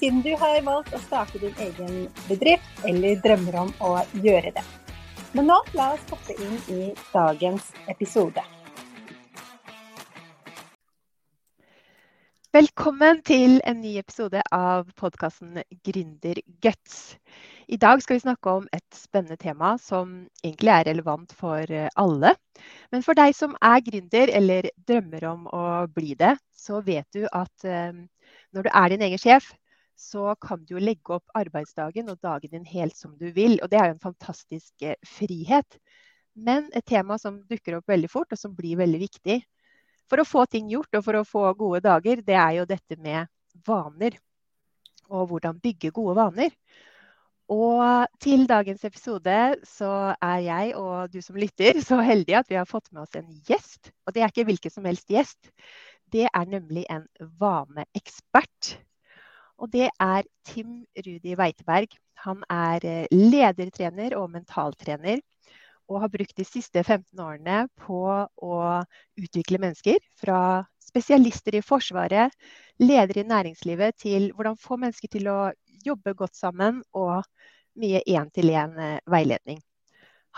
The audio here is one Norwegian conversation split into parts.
siden du har valgt å starte din egen bedrift eller drømmer om å gjøre det. Men nå la oss hoppe inn i dagens episode. Velkommen til en ny episode av podkasten Gründerguts. I dag skal vi snakke om et spennende tema som egentlig er relevant for alle. Men for deg som er gründer eller drømmer om å bli det, så vet du at eh, når du er din egen sjef, så kan du jo legge opp arbeidsdagen og dagen din helt som du vil. Og det er jo en fantastisk eh, frihet. Men et tema som dukker opp veldig fort, og som blir veldig viktig for å få ting gjort og for å få gode dager, det er jo dette med vaner. Og hvordan bygge gode vaner. Og til dagens episode så er jeg og du som lytter så heldige at vi har fått med oss en gjest. Og det er ikke hvilken som helst gjest. Det er nemlig en vaneekspert. Og det er Tim Rudi Weiteberg. Han er eh, ledertrener og mentaltrener. Og har brukt de siste 15 årene på å utvikle mennesker. Fra spesialister i Forsvaret, ledere i næringslivet, til hvordan få mennesker til å jobbe godt sammen, og mye én-til-én-veiledning. Eh,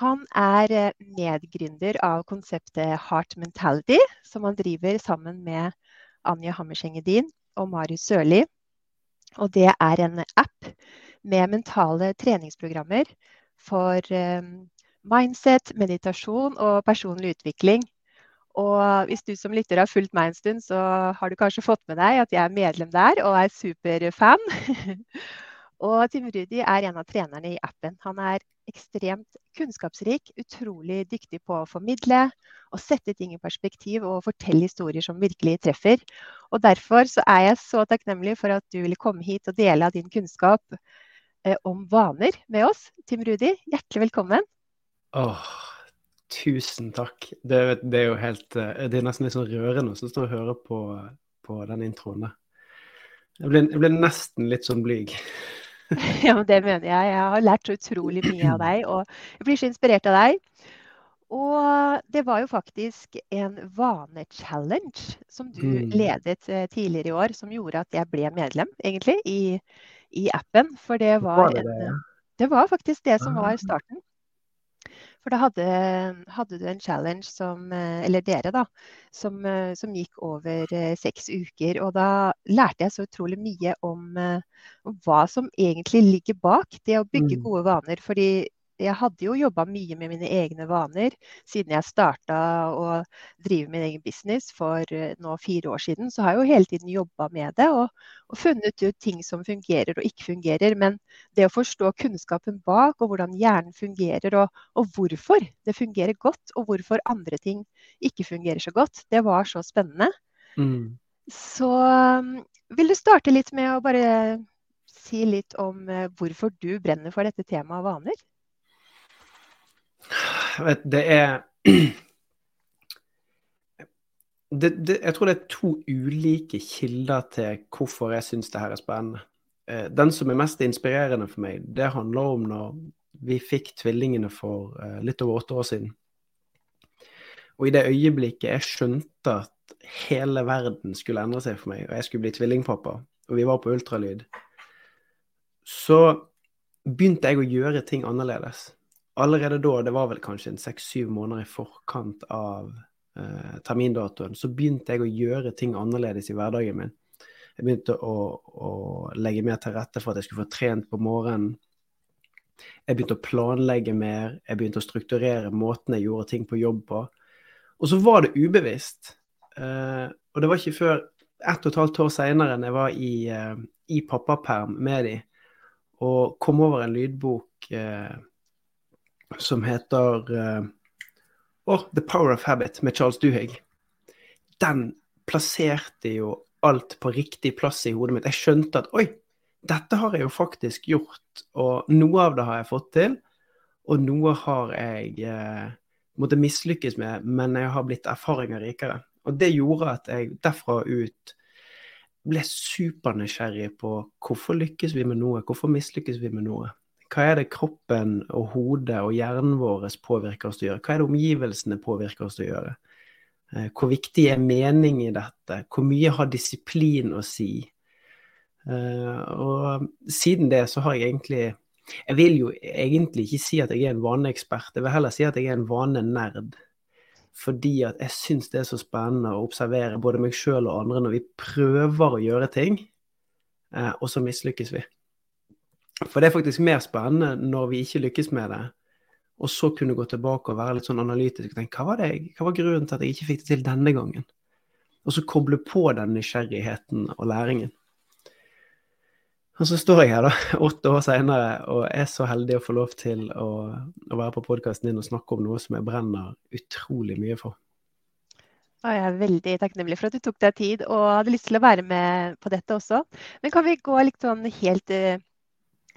han er eh, medgründer av konseptet Heart Mentality, som han driver sammen med Anja Hammerseng-Edin og Marius Sørli. Og det er en app med mentale treningsprogrammer for um, mindset, meditasjon og personlig utvikling. Og hvis du som lytter har fulgt meg en stund, så har du kanskje fått med deg at jeg er medlem der og er superfan. og Tim Rudi er en av trenerne i appen. Han er ekstremt kunnskapsrik, utrolig dyktig på å formidle og sette ting i perspektiv og fortelle historier som virkelig treffer. Og Derfor så er jeg så takknemlig for at du ville komme hit og dele av din kunnskap eh, om vaner med oss. Tim Rudi, hjertelig velkommen. Åh, tusen takk. Det, det, er jo helt eh, Det er nesten litt sånn rørende å stå og høre på, på den introen. Jeg ble, jeg ble nesten litt sånn blyg. Ja, men det mener jeg. Jeg har lært så utrolig mye av deg, og jeg blir så inspirert av deg. Og det var jo faktisk en vanechallenge som du mm. ledet eh, tidligere i år, som gjorde at jeg ble medlem, egentlig, i, i appen. For det var, var det, en, det var faktisk det som var ah. starten. For da hadde, hadde, du en challenge som eh, Eller dere, da. Som, eh, som, gikk over eh, seks uker. Og da lærte jeg så utrolig mye om, om hva som egentlig ligger bak det å bygge mm. gode vaner. Fordi jeg hadde jo jobba mye med mine egne vaner siden jeg starta å drive min egen business for eh, nå fire år siden. Så har jeg jo hele tiden jobba med det og, og, funnet ut ting som fungerer og ikke fungerer. Men det å forstå kunnskapen bak og hvordan hjernen fungerer og, og hvorfor det fungerer godt og hvorfor andre ting ikke fungerer så godt, det var så spennende. Mm. Så um, vil du starte litt med å bare si litt om uh, hvorfor du brenner for dette temaet vaner? Vet, det er det, det, Jeg tror det er to ulike kilder til hvorfor jeg syns det her er spennende. Eh, den som er mest inspirerende for meg, det handler om når vi fikk tvillingene for eh, litt over åtte år siden. Og i det øyeblikket jeg skjønte at hele verden skulle endre seg for meg, og jeg skulle bli tvillingpappa, og vi var på ultralyd, så begynte jeg å gjøre ting annerledes allerede da, det var vel kanskje en seks-syv måneder i forkant av eh, termindatoen, så begynte jeg å gjøre ting annerledes i hverdagen min. Jeg begynte å, å, legge mer til rette for at jeg skulle få trent på morgenen. Jeg begynte å planlegge mer, jeg begynte å strukturere måten jeg gjorde ting på jobb på. Og så var det ubevisst. Eh, og det var ikke før ett og et halvt år seinere, enn jeg var i, eh, i pappaperm med de, og kom over en lydbok eh, som heter uh, oh, The Power of Habit med Charles Duhigg. Den plasserte jo alt på riktig plass i hodet mitt. Jeg skjønte at oi, dette har jeg jo faktisk gjort, og noe av det har jeg fått til. Og noe har jeg eh, måttet mislykkes med, men jeg har blitt erfaringer rikere. Og det gjorde at jeg derfra ut ble supernysgjerrig på hvorfor lykkes vi med noe, hvorfor mislykkes vi med noe. Hva er det kroppen og hodet og hjernen vår påvirker oss til å gjøre? Hva er det omgivelsene påvirker oss til å gjøre? Eh, hvor viktig er mening i dette? Hvor mye har disiplin å si? Eh, og siden det så har jeg egentlig Jeg vil jo egentlig ikke si at jeg er en vaneekspert, jeg vil heller si at jeg er en vanenerd. Fordi at jeg syns det er så spennende å observere både meg sjøl og andre når vi prøver å gjøre ting, eh, og så mislykkes vi. For det er faktisk mer spennende når vi ikke lykkes med det, og så kunne gå tilbake og være litt sånn analytisk og tenke hva var, det, hva var grunnen til at jeg ikke fikk det til denne gangen? Og så koble på den nysgjerrigheten og læringen. Og så står jeg her da, åtte år senere og er så heldig å få lov til å, å være på podkasten din og snakke om noe som jeg brenner utrolig mye for. Og jeg er veldig takknemlig for at du tok deg tid og hadde lyst til å være med på dette også. Men kan vi gå litt sånn helt uh,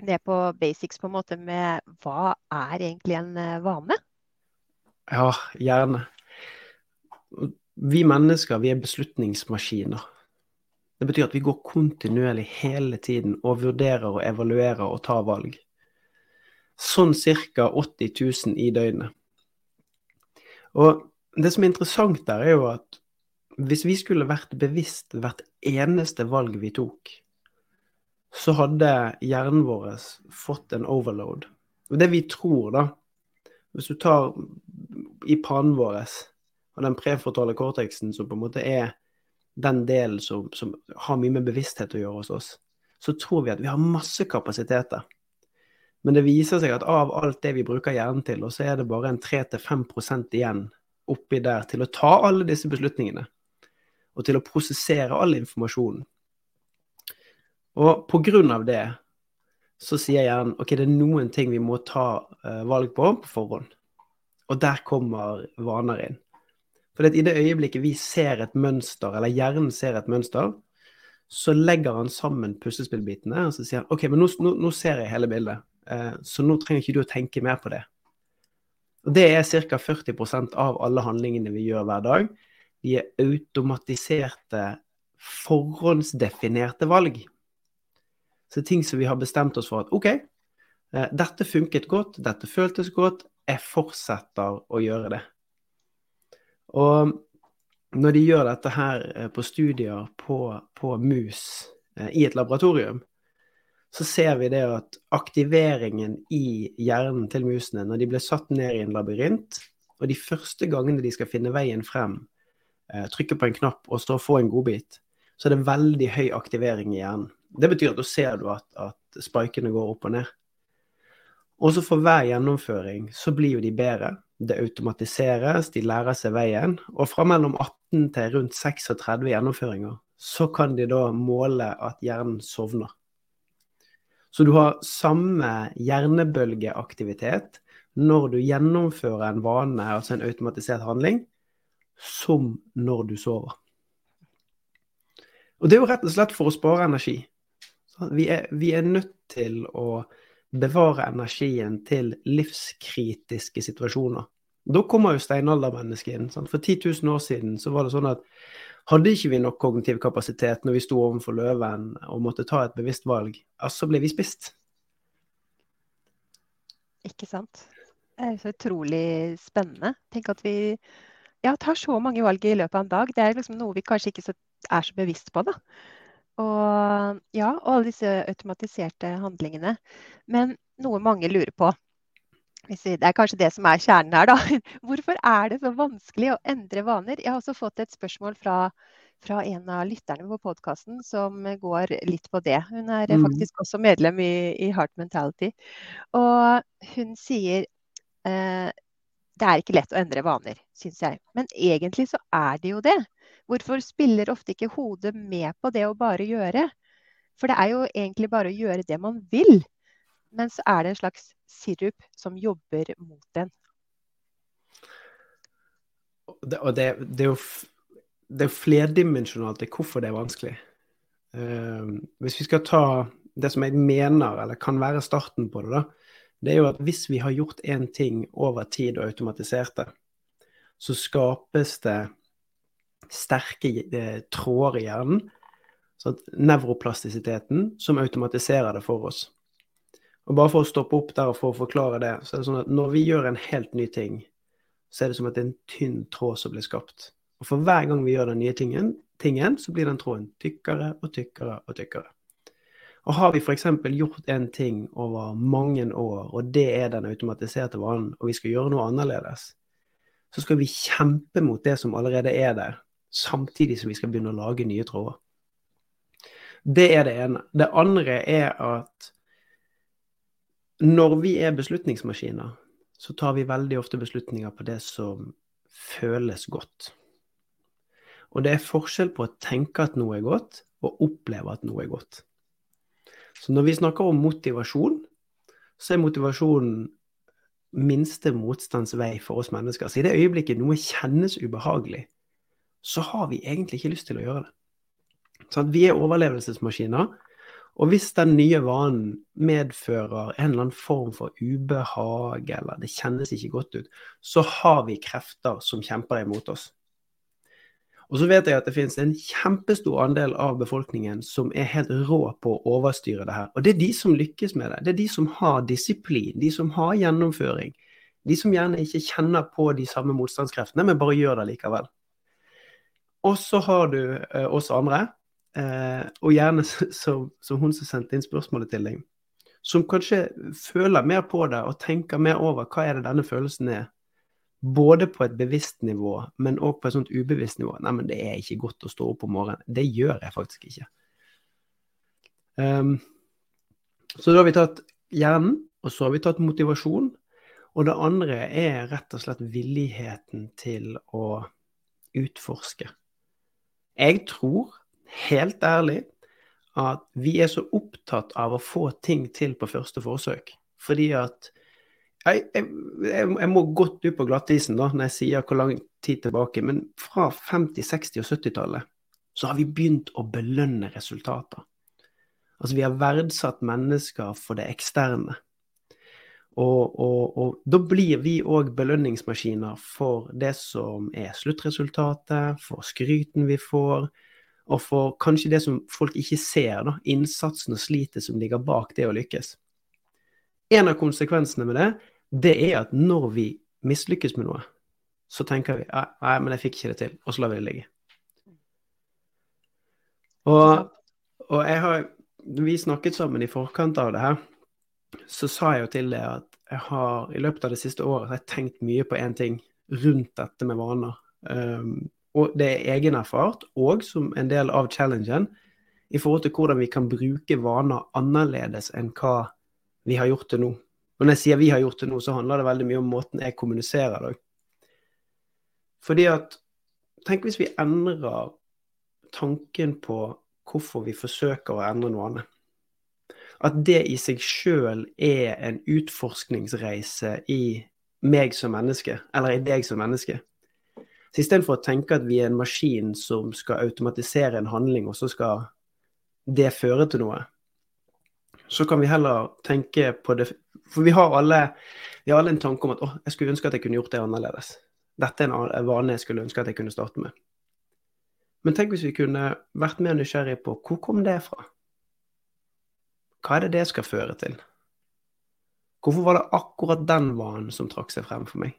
ned på basics på en måte med hva er egentlig en eh, vane? Ja, gjerne. Vi mennesker vi er beslutningsmaskiner. Det betyr at vi går kontinuerlig hele tiden og vurderer og evaluerer og tar valg. Sånn ca. 80 000 i døgnet. Og det som er interessant der, er jo at hvis vi skulle vært bevisst hvert eneste valg vi tok, så hadde hjernen vår fått en overload. Og det vi tror, da Hvis du tar i pannen vår og den prefrontale cortexen, som på en måte er den delen som, som, har mye med bevissthet å gjøre hos oss, så tror vi at vi har masse kapasiteter. Men det viser seg at av alt det vi bruker hjernen til, så er det bare en 3-5% igjen oppi der til å ta alle disse beslutningene. Og til å prosessere all informasjonen. Og på grunn av det så sier jeg gjerne ok, det er noen ting vi må ta uh, valg på på forhånd. Og der kommer vaner inn. For i det øyeblikket vi ser et mønster, eller hjernen ser et mønster, så legger han sammen puslespillbitene og så sier han, ok, men nå, nå, nå ser jeg hele bildet, uh, så nå trenger ikke du å tenke mer på det. Og Det er ca. 40% av alle handlingene vi gjør hver dag. De er automatiserte, forhåndsdefinerte valg. Så ting som vi har bestemt oss for at OK, eh, dette funket godt, dette føltes godt, jeg fortsetter å gjøre det. Og når de gjør dette her eh, på studier på, på mus eh, i et laboratorium, så ser vi det at aktiveringen i hjernen til musene når de blir satt ned i en labyrint, og de første gangene de skal finne veien frem, trykke på en knapp og så få en godbit, så er det veldig høy aktivering i hjernen. Det betyr at da ser du at, at spikene går opp og ned. Og så for hver gjennomføring så blir jo de bedre. Det automatiseres, de lærer seg veien. Og fra mellom 18 til rundt 36 gjennomføringer så kan de da måle at hjernen sovner. Så du har samme hjernebølgeaktivitet når du gjennomfører en vane, altså en automatisert handling, som når du sover. Og det er jo rett og slett for å spare energi. Vi er, vi er nødt til å bevare energien til livskritiske situasjoner. Da kommer jo steinaldermennesket inn. Sant? For 10 000 år siden så var det sånn at hadde ikke vi nok kognitiv kapasitet når vi sto overfor løven og måtte ta et bevisst valg, så ble vi spist. Ikke sant. Det er så utrolig spennende. Tenk at vi ja, tar så mange valg i løpet av en dag. Det er liksom noe vi kanskje ikke er så bevisst på. da. Og ja, og alle disse automatiserte handlingene. Men noe mange lurer på, det er kanskje det som er kjernen her, da. Hvorfor er det så vanskelig å endre vaner? Jeg har også fått et spørsmål fra, fra en av lytterne på podkasten som går litt på det. Hun er mm. faktisk også medlem i, i Heart Mentality. Og hun sier eh, det er ikke lett å endre vaner, syns jeg. Men egentlig så er det jo det. Hvorfor spiller ofte ikke hodet med på det å bare gjøre? For det er jo egentlig bare å gjøre det man vil. Men så er det en slags sirup som jobber mot en. Det, og det, det, er jo, det er flerdimensjonalt hvorfor det er vanskelig. Uh, hvis vi skal ta det som jeg mener, eller kan være starten på det, da, det er jo at hvis vi har gjort én ting over tid og automatisert det, så skapes det sterke eh, tråder i hjernen, så nevroplastisiteten, som automatiserer det for oss. Og bare for å stoppe opp der og for å forklare det, så er det sånn at når vi gjør en helt ny ting, så er det som at det er en tynn tråd som blir skapt. Og for hver gang vi gjør den nye tingen, tingen så blir den tråden tykkere og tykkere og tykkere. Og har vi f.eks. gjort en ting over mange år, og det er den automatiserte vanen, og vi skal gjøre noe annerledes, så skal vi kjempe mot det som allerede er der, samtidig som vi skal begynne å lage nye tråder. Det er det ene. Det andre er at når vi er beslutningsmaskiner, så tar vi veldig ofte beslutninger på det som føles godt. Og det er forskjell på å tenke at noe er godt, og oppleve at noe er godt. Så når vi snakker om motivasjon, så er motivasjonen minste motstands vei for oss mennesker. Så i det øyeblikket noe kjennes ubehagelig, så har vi egentlig ikke lyst til å gjøre det. Så vi er overlevelsesmaskiner. Og hvis den nye vanen medfører en eller annen form for ubehag, eller det kjennes ikke godt ut, så har vi krefter som kjemper imot oss. Og så vet jeg at det finnes en kjempestor andel av befolkningen som er helt rå på å overstyre det her. Og det er de som lykkes med det. Det er de som har disiplin, de som har gjennomføring. De som gjerne ikke kjenner på de samme motstandskreftene, men bare gjør det likevel. Og så har du eh, oss andre, eh, og gjerne som, hun som sendte inn spørsmålet til deg, som kanskje føler mer på det og tenker mer over hva er det denne følelsen er både på et bevisst nivå, men òg på et sånt ubevisst nivå. Nei, men det er ikke godt å stå opp om morgenen. Det gjør jeg faktisk ikke. Um, så da har vi tatt hjernen, og så har vi tatt motivasjon. Og det andre er rett og slett villigheten til å utforske. Jeg tror, helt ærlig, at vi er så opptatt av å få ting til på første forsøk. Fordi at jeg, jeg, jeg, må godt ut på glattisen da, når jeg sier hvor lang tid tilbake. Men fra 50-, 60- og 70-tallet så har vi begynt å belønne resultater. Altså vi har verdsatt mennesker for det eksterne. Og, og, og da blir vi òg belønningsmaskiner for det som er sluttresultatet, for skryten vi får, og for kanskje det som folk ikke ser, da, innsatsen og slitet som ligger bak det å lykkes. En av konsekvensene med det det er at når vi mislykkes med noe, så tenker vi nei, men jeg fikk ikke det til, og så lar vi det ligge. Og, og jeg har Vi snakket sammen i forkant av det her, så sa jeg jo til det at jeg har i løpet av det siste året har jeg tenkt mye på én ting rundt dette med vaner. Um, og det er egenerfart, og som en del av challengen, i forhold til hvordan vi kan bruke vaner annerledes enn hva vi har gjort til nå. Og når jeg sier vi har gjort det nå, så handler det veldig mye om måten jeg kommuniserer det Fordi at Tenk hvis vi endrer tanken på hvorfor vi forsøker å endre noe annet. At det i seg sjøl er en utforskningsreise i meg som menneske, eller i deg som menneske. Så istedenfor å tenke at vi er en maskin som skal automatisere en handling, og så skal det føre til noe, så kan vi heller tenke på det For vi har alle, vi har alle en tanke om at å, jeg skulle ønske at jeg kunne gjort det annerledes. Dette er en vane jeg skulle ønske at jeg kunne starte med. Men tenk hvis vi kunne vært mer nysgjerrig på hvor kom det fra? Hva er det det skal føre til? Hvorfor var det akkurat den vanen som trakk seg frem for meg?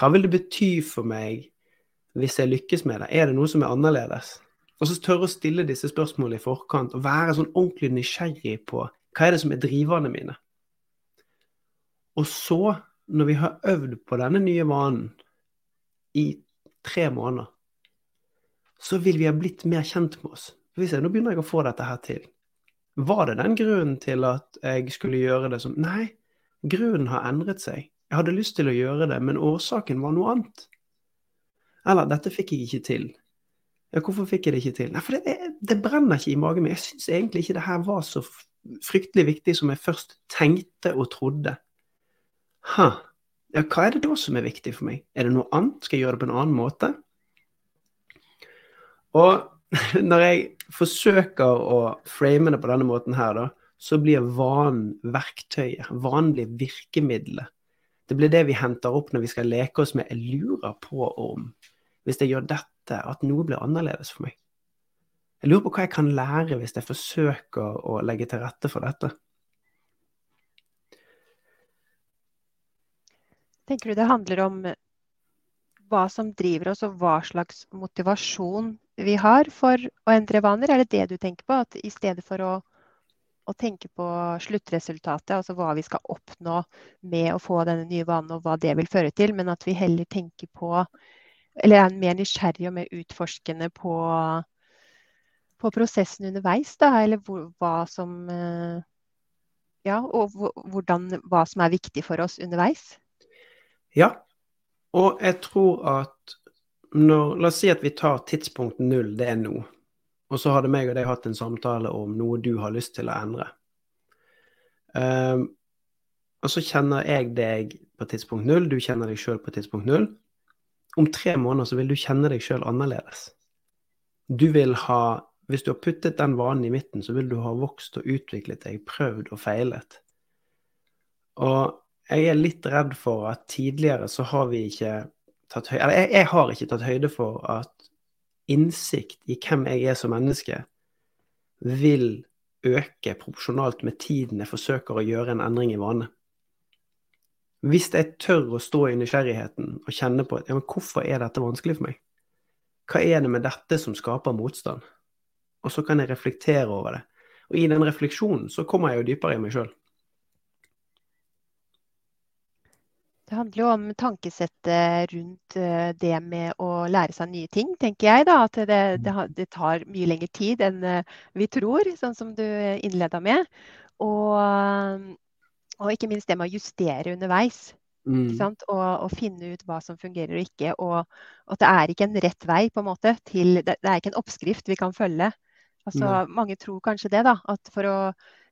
Hva vil det bety for meg hvis jeg lykkes med det? Er det noe som er annerledes? Og så tørre å stille disse spørsmålene i forkant og være sånn ordentlig nysgjerrig på hva er det som er driverne mine. Og så, når vi har øvd på denne nye vanen i tre måneder, så vil vi ha blitt mer kjent med oss. Vi ser, nå begynner jeg å få dette her til. Var det den grunnen til at jeg skulle gjøre det som Nei, grunnen har endret seg. Jeg hadde lyst til å gjøre det, men årsaken var noe annet. Eller dette fikk jeg ikke til. Ja, hvorfor fikk jeg det ikke til? Nei, for det, det brenner ikke i magen min. Jeg syns egentlig ikke det her var så fryktelig viktig som jeg først tenkte og trodde. Ha. Ja, hva er det da som er viktig for meg? Er det noe annet? Skal jeg gjøre det på en annen måte? Og når jeg forsøker å frame det på denne måten her, da, så blir vanen verktøyet. Vanen blir virkemidlet. Det blir det vi henter opp når vi skal leke oss med 'jeg lurer på om', hvis jeg gjør dette, at noe blir annerledes for meg. Jeg lurer på hva jeg kan lære hvis jeg forsøker å legge til rette for dette. Tenker du det handler om hva som driver oss, og hva slags motivasjon vi har for å endre vaner? Er det det du tenker på? At i stedet for å, å tenke på sluttresultatet, altså hva vi skal oppnå med å få denne nye vanen, og hva det vil føre til, men at vi heller tenker på Eller er mer nysgjerrig og mer utforskende på på prosessen underveis, da, eller hvor, hva som eh, Ja, og hvordan, hva som er viktig for oss underveis? Ja, og jeg tror at når La oss si at vi tar tidspunkt null, det er nå. Og så hadde meg og deg hatt en samtale om noe du har lyst til å endre. Um, og så kjenner jeg deg på tidspunkt null, du kjenner deg sjøl på tidspunkt null. Om tre måneder så vil du kjenne deg sjøl annerledes. Du vil ha hvis du har puttet den vanen i midten, så vil du ha vokst og utviklet deg, prøvd og feilet. Og jeg er litt redd for at tidligere så har vi ikke tatt høyde Eller jeg, jeg, har ikke tatt høyde for at innsikt i hvem jeg er som menneske, vil øke proporsjonalt med tiden jeg forsøker å gjøre en endring i vane. Hvis jeg tør å stå i nysgjerrigheten og kjenne på at ja, men hvorfor er dette vanskelig for meg? Hva er det med dette som skaper motstand? og så kan jeg reflektere over det. Og i den refleksjonen så kommer jeg jo dypere i meg sjøl. Det handler jo om tankesettet rundt eh, det med å lære seg nye ting, tenker jeg. da, At det, det, tar mye lengre tid enn eh, vi tror, sånn som du innleda med. Og, og, ikke minst det med å justere underveis. Mm. Og, og, finne ut hva som fungerer og ikke. Og at det er ikke en rett vei på en måte til Det, det er ikke en oppskrift vi kan følge. Altså, mange tror kanskje det, da. At for å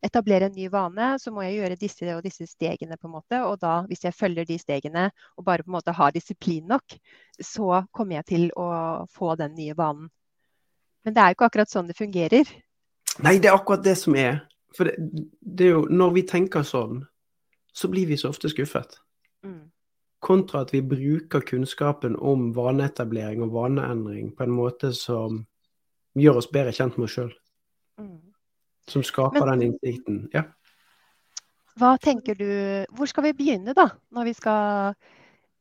etablere en ny vane, så må jeg gjøre disse og disse stegene. på en måte, Og da, hvis jeg følger de stegene og bare på en måte har disiplin nok, så kommer jeg til å få den nye vanen. Men det er jo ikke akkurat sånn det fungerer. Nei, det er akkurat det som er. For det, det er jo, når vi tenker sånn, så blir vi så ofte skuffet. Mm. Kontra at vi bruker kunnskapen om vaneetablering og vaneendring på en måte som gjør oss bedre kjent med oss sjøl. Mm. Som skaper Men, den innsikten. Ja. Hva tenker du Hvor skal vi begynne, da? Vi skal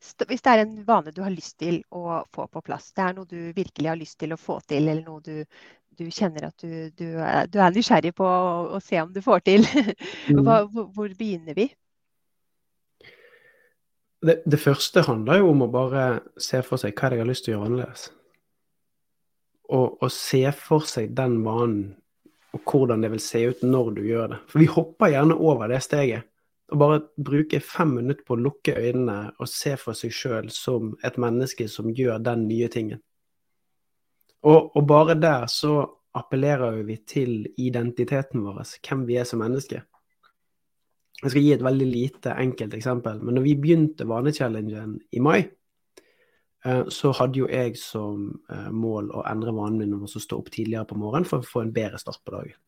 Hvis det er en vane du har lyst til å få på plass, det er noe du virkelig har lyst til å få til, eller noe du, du kjenner at du, du, du, er nysgjerrig på å, å, se om du får til. Mm. Hva, hvor, hvor, begynner vi? Det, det, første handler jo om å bare se for seg hva jeg har lyst til å gjøre annerledes Og se for seg den vanen og hvordan det vil se ut når du gjør det. For vi hopper gjerne over det steget. Og bare bruke fem minutter på å lukke øynene og se for seg sjøl som et menneske som gjør den nye tingen. Og, og, bare der så appellerer vi til identiteten vår, hvem vi er som menneske. Jeg skal gi et veldig lite, enkelt eksempel. Men når vi begynte Vanechallengen i mai, så hadde jo jeg som eh, mål å endre vanen min om å stå opp tidligere på morgenen for å få en bedre start på dagen.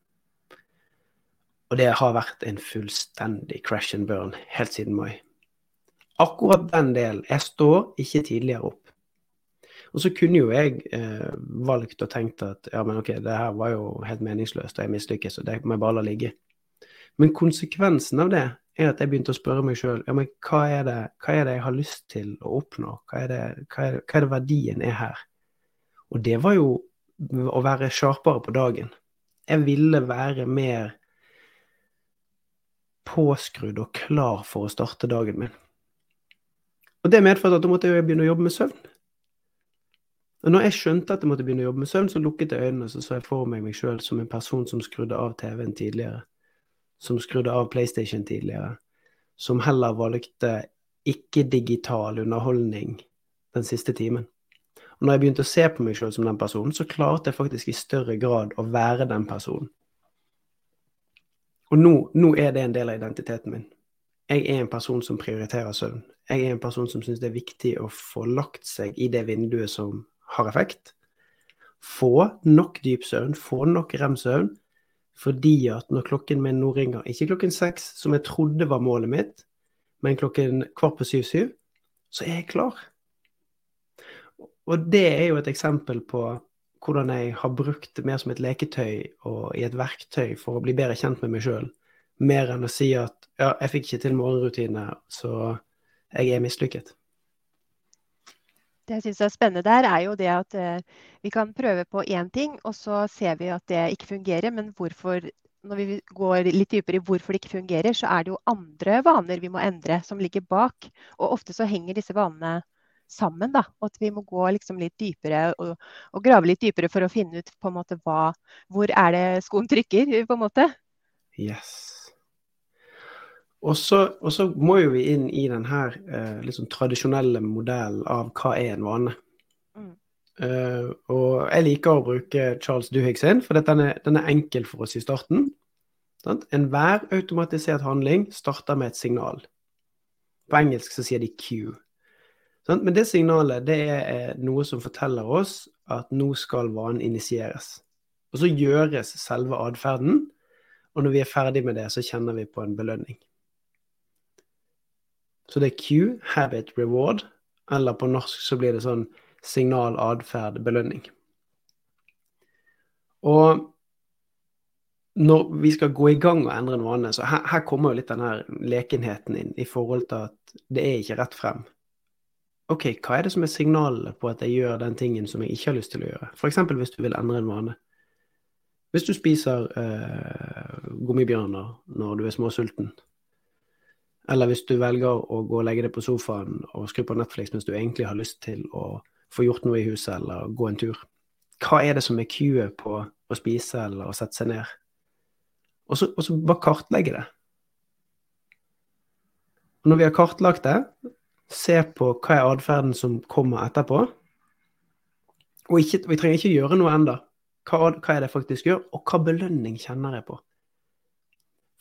Og det har vært en fullstendig crash and burn helt siden mai. Akkurat den delen. Jeg står ikke tidligere opp. Og så kunne jo jeg eh, valgt og tenkt at ja, men ok, det her var jo helt meningsløst, og jeg mislykkes, og det må jeg bare la ligge. Men konsekvensen av det er at jeg begynte å spørre meg sjøl ja, hva, er det, hva er det jeg har lyst til å oppnå? Hva er, det, hva, er hva er det verdien er her? Og det var jo å være sharpere på dagen. Jeg ville være mer påskrudd og klar for å starte dagen min. Og det medførte at da måtte jeg begynne å jobbe med søvn. Og når jeg skjønte at jeg måtte begynne å jobbe med søvn, så lukket jeg øynene og så, så jeg for meg meg sjøl som en person som skrudde av TV-en tidligere som skrudde av PlayStation tidligere, som heller valgte ikke-digital underholdning den siste timen. Og når jeg begynte å se på meg selv som den personen, så klarte jeg faktisk i større grad å være den personen. Og nå, nå er det en del av identiteten min. Jeg er en person som prioriterer søvn. Jeg er en person som syns det er viktig å få lagt seg i det vinduet som har effekt, få nok dyp søvn, få nok rem-søvn, fordi at når klokken min nå ringer, ikke klokken seks, som jeg trodde var målet mitt, men klokken kvart på syv-syv, så er jeg klar. Og det er jo et eksempel på hvordan jeg har brukt det mer som et leketøy og i et verktøy for å bli bedre kjent med meg sjøl, mer enn å si at ja, jeg fikk ikke til morgenrutine, så jeg er mislykket. Det jeg syns er spennende der, er jo det at eh, vi kan prøve på én ting, og så ser vi at det ikke fungerer. Men hvorfor, når vi går litt dypere i hvorfor det ikke fungerer, så er det jo andre vaner vi må endre som ligger bak. Og ofte så henger disse vanene sammen. da, og At vi må gå liksom litt dypere og, og, grave litt dypere for å finne ut på en måte hva, hvor er det skoen trykker. på en måte. Yes. Og så, må jo vi inn i den her eh, liksom tradisjonelle modellen av hva er en vane. Mm. Uh, og jeg liker å bruke Charles Duhigg sin, for den er, den er, enkel for oss i starten. Enhver automatisert handling starter med et signal. På engelsk så sier de Q. Sant? Men det signalet det er noe som forteller oss at nå skal vanen initieres. Og så gjøres selve atferden, og når vi er ferdig med det, så kjenner vi på en belønning. Så det er Q, habit, reward. Eller på norsk så blir det sånn signal, atferd, belønning. Og når vi skal gå i gang og endre noe annet, så her, her kommer jo litt den her lekenheten inn i forhold til at det er ikke rett frem. OK, hva er det som er signalene på at jeg gjør den tingen som jeg ikke har lyst til å gjøre? F.eks. hvis du vil endre en vane. Hvis du spiser eh, gummibjørner når du er småsulten, eller hvis du velger å gå og legge deg på sofaen og skru på Netflix mens du egentlig har lyst til å få gjort noe i huset eller gå en tur. Hva er det som er queuet på å spise eller å sette seg ned? Og så, og så bare kartlegge det. Og når vi har kartlagt det, se på hva er atferden som kommer etterpå. Og ikke, vi trenger ikke gjøre noe enda. Hva, hva er det jeg faktisk gjør, og hva belønning kjenner jeg på?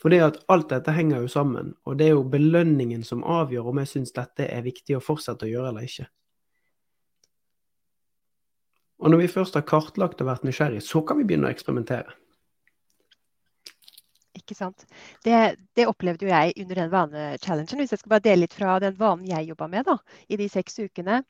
For det at alt dette henger jo sammen, og det er jo belønningen som avgjør om jeg syns dette er viktig å fortsette å gjøre eller ikke. Og når vi først har kartlagt og vært nysgjerrig, så kan vi begynne å eksperimentere. Ikke sant. Det, det, opplevde jo jeg under den vanechallengen. Hvis jeg skal bare dele litt fra den vanen jeg jobba med da, i de seks ukene.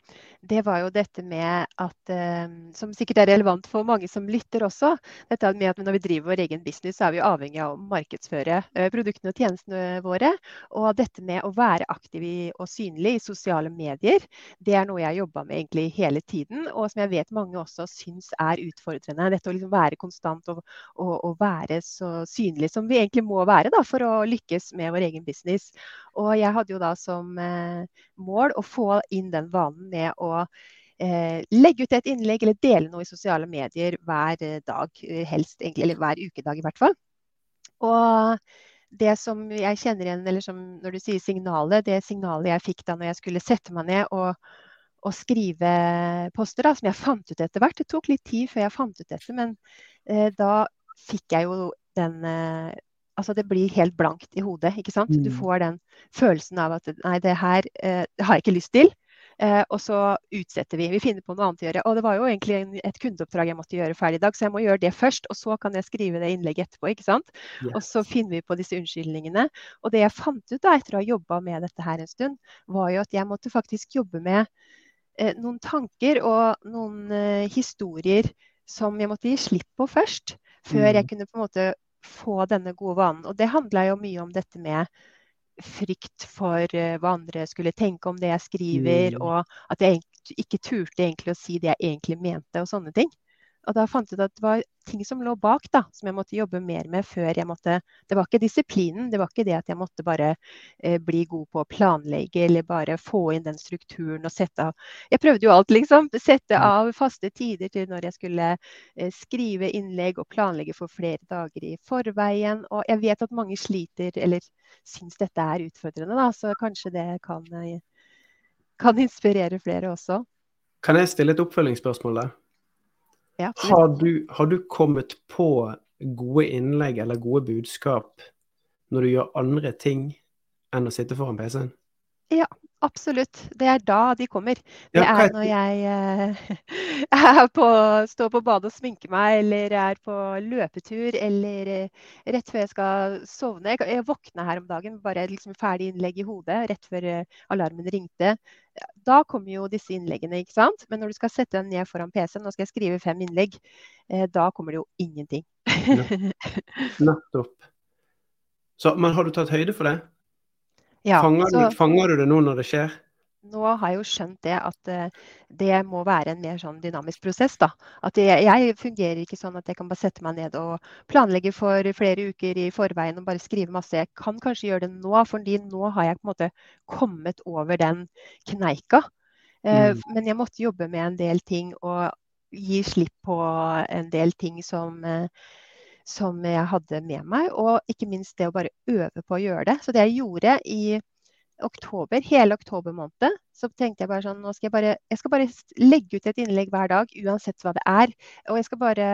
Det var jo dette med at, eh, som sikkert er relevant for mange som lytter også, dette med at når vi driver vår egen business, så er vi jo avhengig av å markedsføre eh, produktene og tjenestene våre. Og dette med å være aktiv og synlig i sosiale medier, det er noe jeg har jobba med egentlig hele tiden, og som jeg vet mange også syns er utfordrende. Dette å liksom være konstant og, og, og være så synlig som vi egentlig må være da, for å lykkes med vår egen business. Og jeg hadde jo da som eh, mål å få inn den vanen med å eh, legge ut et innlegg eller dele noe i sosiale medier hver eh, dag, helst egentlig, eller hver ukedag i hvert fall. Og det som jeg kjenner igjen, eller som når du sier signalet, det signalet jeg fikk da når jeg skulle sette meg ned og, og skrive poster, da, som jeg fant ut etter hvert. Det tok litt tid før jeg fant ut dette, men eh, da fikk jeg jo den eh, altså det blir helt blankt i hodet. ikke sant? Du mm. får den følelsen av at nei, det her eh, det har jeg ikke lyst til. Eh, og så utsetter vi. Vi finner på noe annet å gjøre. Og det var jo egentlig en, et kundeoppdrag jeg måtte gjøre ferdig i dag, så jeg må gjøre det først. Og så kan jeg skrive det innlegget etterpå. ikke sant? Yes. Og så finner vi på disse unnskyldningene. Og det jeg fant ut da, etter å ha jobba med dette her en stund, var jo at jeg måtte faktisk jobbe med eh, noen tanker og noen eh, historier som jeg måtte gi slipp på først. Før mm. jeg kunne på en måte få denne gode vanen. Og det handla jo mye om dette med frykt for uh, hva andre skulle tenke om det jeg skriver, mm. og at jeg ikke turte egentlig å si det jeg egentlig mente, og sånne ting. Og da fant jeg ut at det var ting som lå bak, da, som jeg måtte jobbe mer med før jeg måtte Det var ikke disiplinen, det var ikke det at jeg måtte bare eh, bli god på å planlegge eller bare få inn den strukturen og sette av Jeg prøvde jo alt, liksom. Sette mm. av faste tider til når jeg skulle eh, skrive innlegg og planlegge for flere dager i forveien. Og jeg vet at mange sliter eller syns dette er utfordrende, da, så kanskje det kan, eh, kan inspirere flere også. Kan jeg stille et oppfølgingsspørsmål der? Ja, har, du, har, du, kommet på gode innlegg eller gode budskap når du gjør andre ting enn å sitte foran PC-en? Ja, absolutt. Det er da de kommer. Det Ja, er når jeg eh, er på, står på badet og sminker meg, eller er på løpetur, eller eh, rett før jeg skal sovne. Jeg, jeg våkna her om dagen, bare liksom ferdig innlegg i hodet rett før eh, alarmen ringte. Da kommer jo disse innleggene, ikke sant. Men når du skal sette den ned foran PC-en, nå skal jeg skrive fem innlegg, eh, da kommer det jo ingenting. Nettopp. Så, men har du tatt høyde for det? Ja, fanger, så du, fanger du det nå når det skjer? Nå har jeg jo skjønt det at eh, det må være en mer sånn dynamisk prosess. da. At jeg, jeg fungerer ikke sånn at jeg kan bare sette meg ned og planlegge for flere uker i forveien og bare skrive masse. Jeg kan kanskje gjøre det nå, fordi nå har jeg på en måte kommet over den kneika. Eh, Mm. Men jeg måtte jobbe med en del ting og gi slipp på en del ting som eh, som jeg hadde med meg, og ikke minst det å bare øve på å gjøre det. Så det jeg gjorde i oktober, hele oktober måned, så tenkte jeg bare sånn, nå skal jeg bare, jeg skal bare legge ut et innlegg hver dag, uansett hva det er. Og jeg skal bare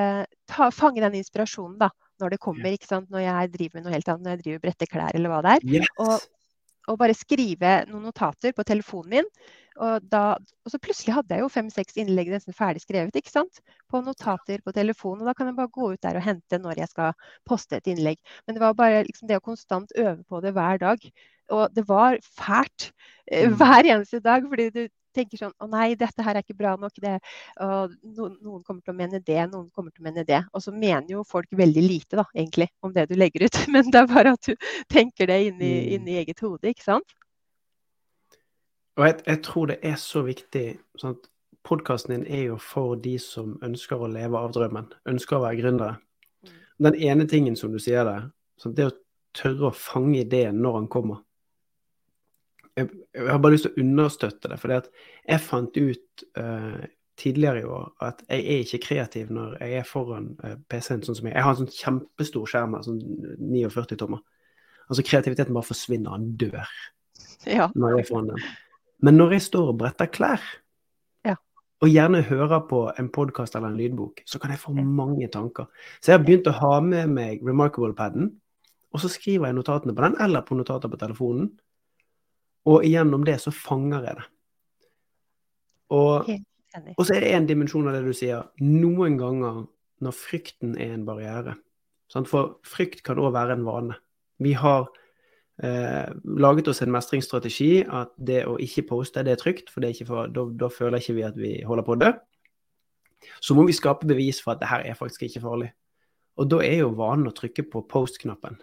ta, fange den inspirasjonen da, når det kommer, ikke sant? Når jeg driver med noe helt annet, når jeg driver bretter klær eller hva det er. Yes! Og, og bare skrive noen notater på telefonen min. Og, da, og så plutselig hadde jeg jo fem-seks innlegg nesten ferdig skrevet, ikke sant? På notater på telefonen. Og da kan jeg bare gå ut der og hente når jeg skal poste et innlegg. Men det var bare liksom det å konstant øve på det hver dag. Og det var fælt eh, Mm. hver eneste dag, fordi du tenker sånn Å nei, dette her er ikke bra nok. Det, og noen, noen kommer til å mene det, noen kommer til å mene det. Og så mener jo folk veldig lite, da, egentlig, om det du legger ut. Men det er bare at du tenker det inni, Mm. inni eget hode, ikke sant? Og jeg, jeg tror det er så viktig sånn at Podkasten din er jo for de som ønsker å leve av drømmen, ønsker å være gründere. Mm. Den ene tingen som du sier der, sånn, det å tørre å fange ideen når han kommer. Jeg, jeg har bare lyst til å understøtte det, for jeg fant ut uh, tidligere i år at jeg er ikke kreativ når jeg er foran uh, PC-en sånn som jeg. Jeg har en sånn kjempestor skjerm sånn 49 tommer. Altså kreativiteten bare forsvinner, han dør Ja. når jeg er foran den. Men når jeg står og bretter klær, Ja. og gjerne hører på en podkast eller en lydbok, så kan jeg få mange tanker. Så jeg har begynt å ha med meg Remarkable-paden, og så skriver jeg notatene på den, eller på notater på telefonen. Og gjennom det så fanger jeg det. Og, og så er det en dimensjon av det du sier. Noen ganger når frykten er en barriere. Sant? For frykt kan òg være en vane. Vi har eh, laget oss en mestringsstrategi at det å ikke poste, det er trygt, for det er for, da, da føler ikke vi at vi holder på å dø. Så må vi skape bevis for at det her er faktisk ikke farlig. Og da er jo vanen å trykke på post-knappen.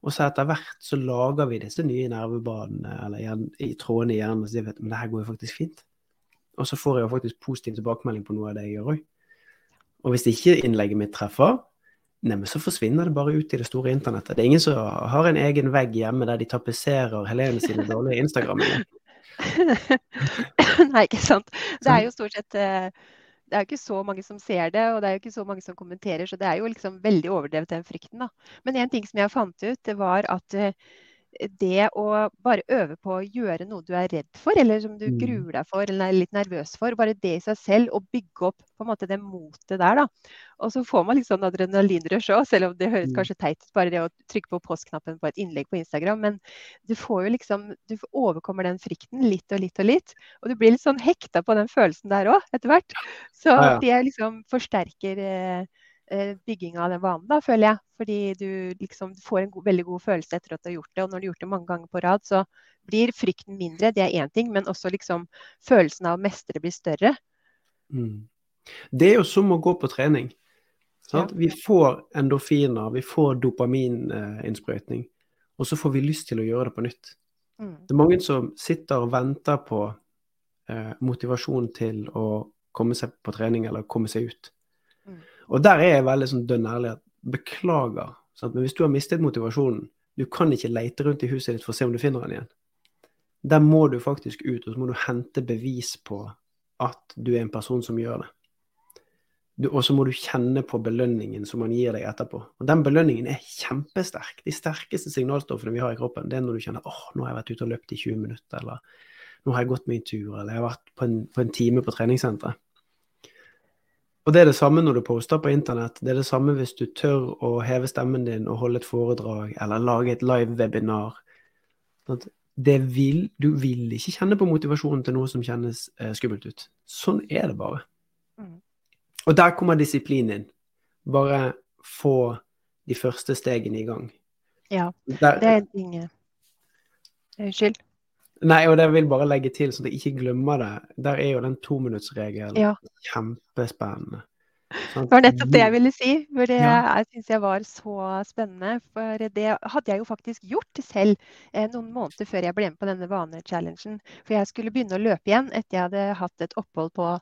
Og så etter hvert så lager vi disse nye nervebanene eller i trådene i hjernen og sier at det her går jo faktisk fint. Og så får jeg jo faktisk positiv tilbakemelding på noe av det jeg gjør òg. Og hvis ikke innlegget mitt treffer, neimen så forsvinner det bare ut i det store internettet. Det er ingen som har en egen vegg hjemme der de tapetserer Helene sine dårlige Instagram. Nei, ikke sant. Det er jo stort sett eh, det er jo ikke så mange som ser det, og det er jo ikke så mange som kommenterer, så det er jo liksom veldig overdrevet den frykten, da. Men en ting som jeg fant ut, det var at eh, det å bare øve på å gjøre noe du er redd for, eller som du Mm. gruer deg for eller er litt nervøs for, bare det i seg selv, og bygge opp på en måte det motet der, da. Og så får man litt sånn adrenalinrush òg, selv om det høres Mm. kanskje teit ut, bare det å trykke på postknappen på et innlegg på Instagram. Men du får jo liksom Du overkommer den frykten litt og litt og litt. Og du blir litt sånn hekta på den følelsen der òg, etter hvert. Så det liksom forsterker eh, eh, bygging av den vanen, da, føler jeg. Fordi du liksom får en god, veldig god følelse etter at du har gjort det. Og når du har gjort det mange ganger på rad, så blir frykten mindre. Det er én ting, men også liksom følelsen av å mestre blir større. Mm. Det er jo som å gå på trening. Sant? Vi får endorfiner, vi får dopamininnsprøytning, og så får vi lyst til å gjøre det på nytt. Mm. Det er mange som sitter og venter på eh, motivasjon til å komme seg på trening eller komme seg ut. Og der er jeg veldig sånn dønn ærlig at beklager, sant? men hvis du har mistet motivasjonen, du kan ikke leite rundt i huset ditt for å se om du finner den igjen. Der må du faktisk ut, og så må du hente bevis på at du er en person som gjør det. Og så må du kjenne på belønningen som man gir deg etterpå. Og den belønningen er kjempesterk. De sterkeste signalstoffene vi har i kroppen, det er når du kjenner åh, nå har jeg vært ute og løpt i 20 minutter, eller nå har jeg gått min tur, eller jeg har vært på en, på en time på treningssenteret. Og det er det samme når du poster på internett. Det er det samme hvis du tør å heve stemmen din og holde et foredrag, eller lage et live webinar. Sånn det vil, du vil ikke kjenne på motivasjonen til noe som kjennes eh, skummelt ut. Sånn er det bare. Mm. Og der kommer disiplin inn. Bare få de første stegene i gang. Ja, Der, det er en ting eh, Unnskyld. Nei, og det vil bare legge til, så jeg ikke glemmer det. Der er jo den tominuttsregelen Ja. kjempespennende. Sånn. Det var nettopp det jeg ville si. For det Ja. jeg syns jeg var så spennende. For det hadde jeg jo faktisk gjort selv eh, noen måneder før jeg ble med på denne vanechallengen. For jeg skulle begynne å løpe igjen etter jeg hadde hatt et opphold på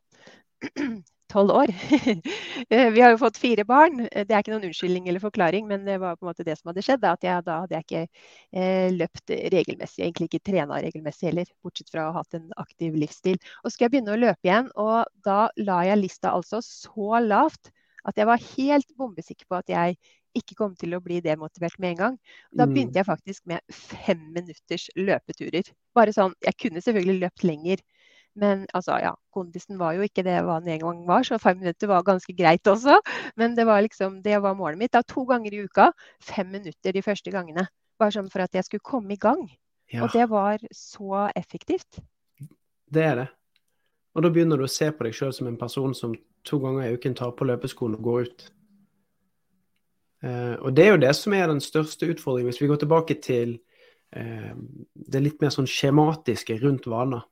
tolv år. Eh, Vi har jo fått fire barn. Eh, Det er ikke noen unnskyldning eller forklaring, men det var på en måte det som hadde skjedd. da, At jeg, da hadde jeg ikke eh, løpt regelmessig, egentlig ikke trena regelmessig heller, bortsett fra å ha hatt en aktiv livsstil. Og så skulle jeg begynne å løpe igjen, og da la jeg lista altså så lavt at jeg var helt bombesikker på at jeg ikke kom til å bli demotivert med en gang. Da Mm. begynte jeg faktisk med fem minutters løpeturer. Bare sånn, Jeg kunne selvfølgelig løpt lenger, men altså, ja, kondisen var jo ikke det hva den en gang var, så fem minutter var ganske greit også. Men det var liksom, det var målet mitt. da, To ganger i uka, fem minutter de første gangene. Bare sånn for at jeg skulle komme i gang. Ja, Og det var så effektivt. det er det. Og da begynner du å se på deg sjøl som en person som to ganger i uken tar på løpeskoene og går ut. Uh, og det er jo det som er den største utfordringen, hvis vi går tilbake til uh, det litt mer sånn skjematiske rundt vaner.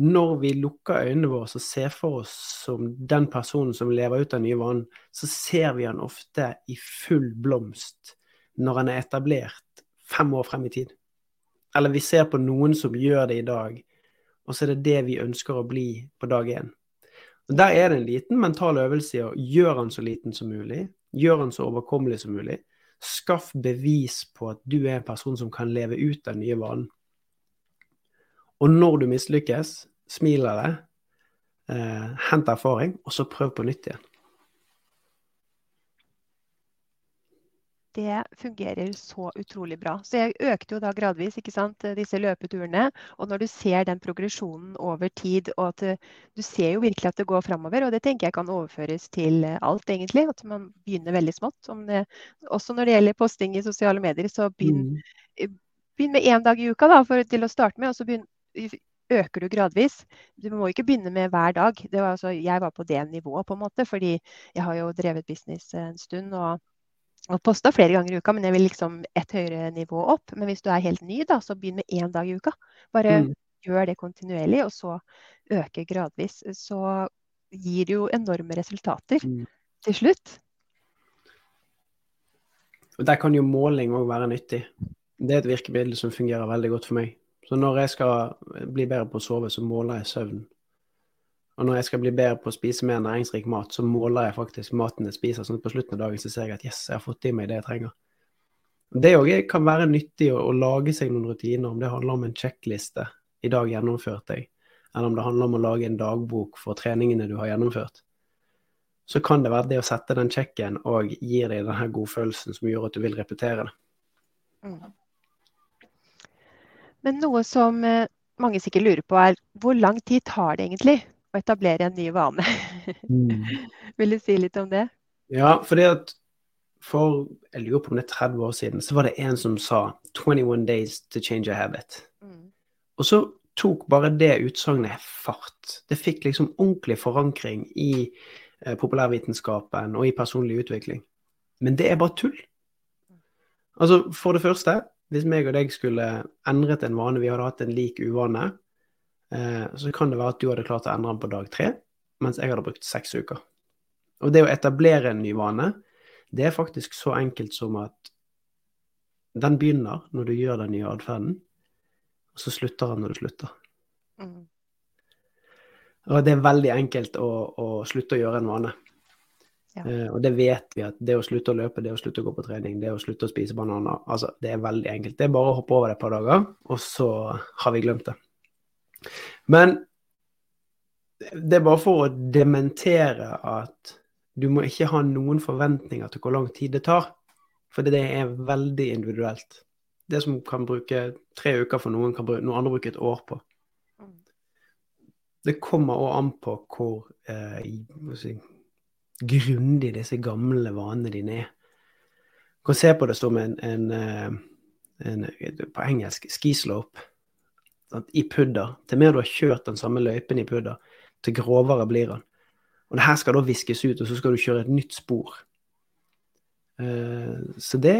Når vi lukker øynene våre og ser for oss som den personen som lever ut den nye vanen, så ser vi han ofte i full blomst når han er etablert fem år frem i tid. Eller vi ser på noen som gjør det i dag, og så er det det vi ønsker å bli på dag én. Der er det en liten mental øvelse i å gjøre han så liten som mulig, gjøre han så overkommelig som mulig. Skaff bevis på at du er en person som kan leve ut den nye vanen. Og når du mislykkes, smil av det, eh, hent erfaring, og så prøv på nytt igjen. Det fungerer så utrolig bra. Så jeg økte jo da gradvis ikke sant, disse løpeturene. Og når du ser den progresjonen over tid, og at eh, du ser jo virkelig at det går framover, og det tenker jeg kan overføres til eh, alt, egentlig. At man begynner veldig smått. Om det, også når det gjelder posting i sosiale medier, så begynn, Mm. begynn med én dag i uka da, for, til å starte med, og så begynn, øker du gradvis. Du må ikke begynne med hver dag. Det var altså, jeg var på det nivået, på en måte, fordi jeg har jo drevet business en stund. og og posta flere ganger i uka, men jeg vil liksom et høyere nivå opp. Men hvis du er helt ny, da, så begynn med én dag i uka. Bare Mm. gjør det kontinuerlig, og så øke gradvis. Så gir det jo enorme resultater Mm. til slutt. Og Der kan jo måling òg være nyttig. Det er et virkemiddel som fungerer veldig godt for meg. Så når jeg skal bli bedre på å sove, så måler jeg søvn. Og når jeg skal bli bedre på å spise mer næringsrik mat, så måler jeg faktisk maten jeg spiser. Sånn at på slutten av dagen så ser jeg at yes, jeg har fått i meg det jeg trenger. Det òg kan være nyttig å, å lage seg noen rutiner, om det handler om en sjekkliste. I dag gjennomførte jeg. Eller om det handler om å lage en dagbok for treningene du har gjennomført. Så kan det være det å sette den sjekken og gir deg den her godfølelsen som gjør at du vil repetere det. Mm. Men noe som eh, mange sikkert lurer på, er hvor lang tid tar det egentlig å etablere en ny vane? Vil du si litt om det? Ja, fordi at for jeg lurer på om det er 30 år siden, så var det en som sa 21 days to change a habit. Mm. Og så tok bare det utsagnet fart. Det fikk liksom ordentlig forankring i eh, populærvitenskapen og i personlig utvikling. Men det er bare tull. Altså, for det første, hvis meg og deg skulle endret en vane, vi hadde hatt en lik uvane, eh, så kan det være at du hadde klart å endre den på dag tre, mens jeg hadde brukt seks uker. Og det å etablere en ny vane, det er faktisk så enkelt som at den begynner når du gjør den nye atferden, og så slutter den når du slutter. Mm. Og det er veldig enkelt å, å slutte å gjøre en vane. Ja. Eh, og det vet vi at det å slutte å løpe, det å slutte å gå på trening, det å slutte å spise bananer, altså det er veldig enkelt. Det er bare å hoppe over det et par dager, og så har vi glemt det. Men det er bare for å dementere at du må ikke ha noen forventninger til hvor lang tid det tar. For det er veldig individuelt. Det som kan bruke tre uker for noen, kan bruke, noen andre bruke et år på. Mm. Det kommer òg an på hvor eh, hva skal jeg si, grundig disse gamle vanene dine er. Du kan se på det som en, en, eh, en, på engelsk skislope i pudder. Til mer du har kjørt den samme løypen i pudder, til grovere blir den. Og det her skal da viskes ut, og så skal du kjøre et nytt spor. Uh, så det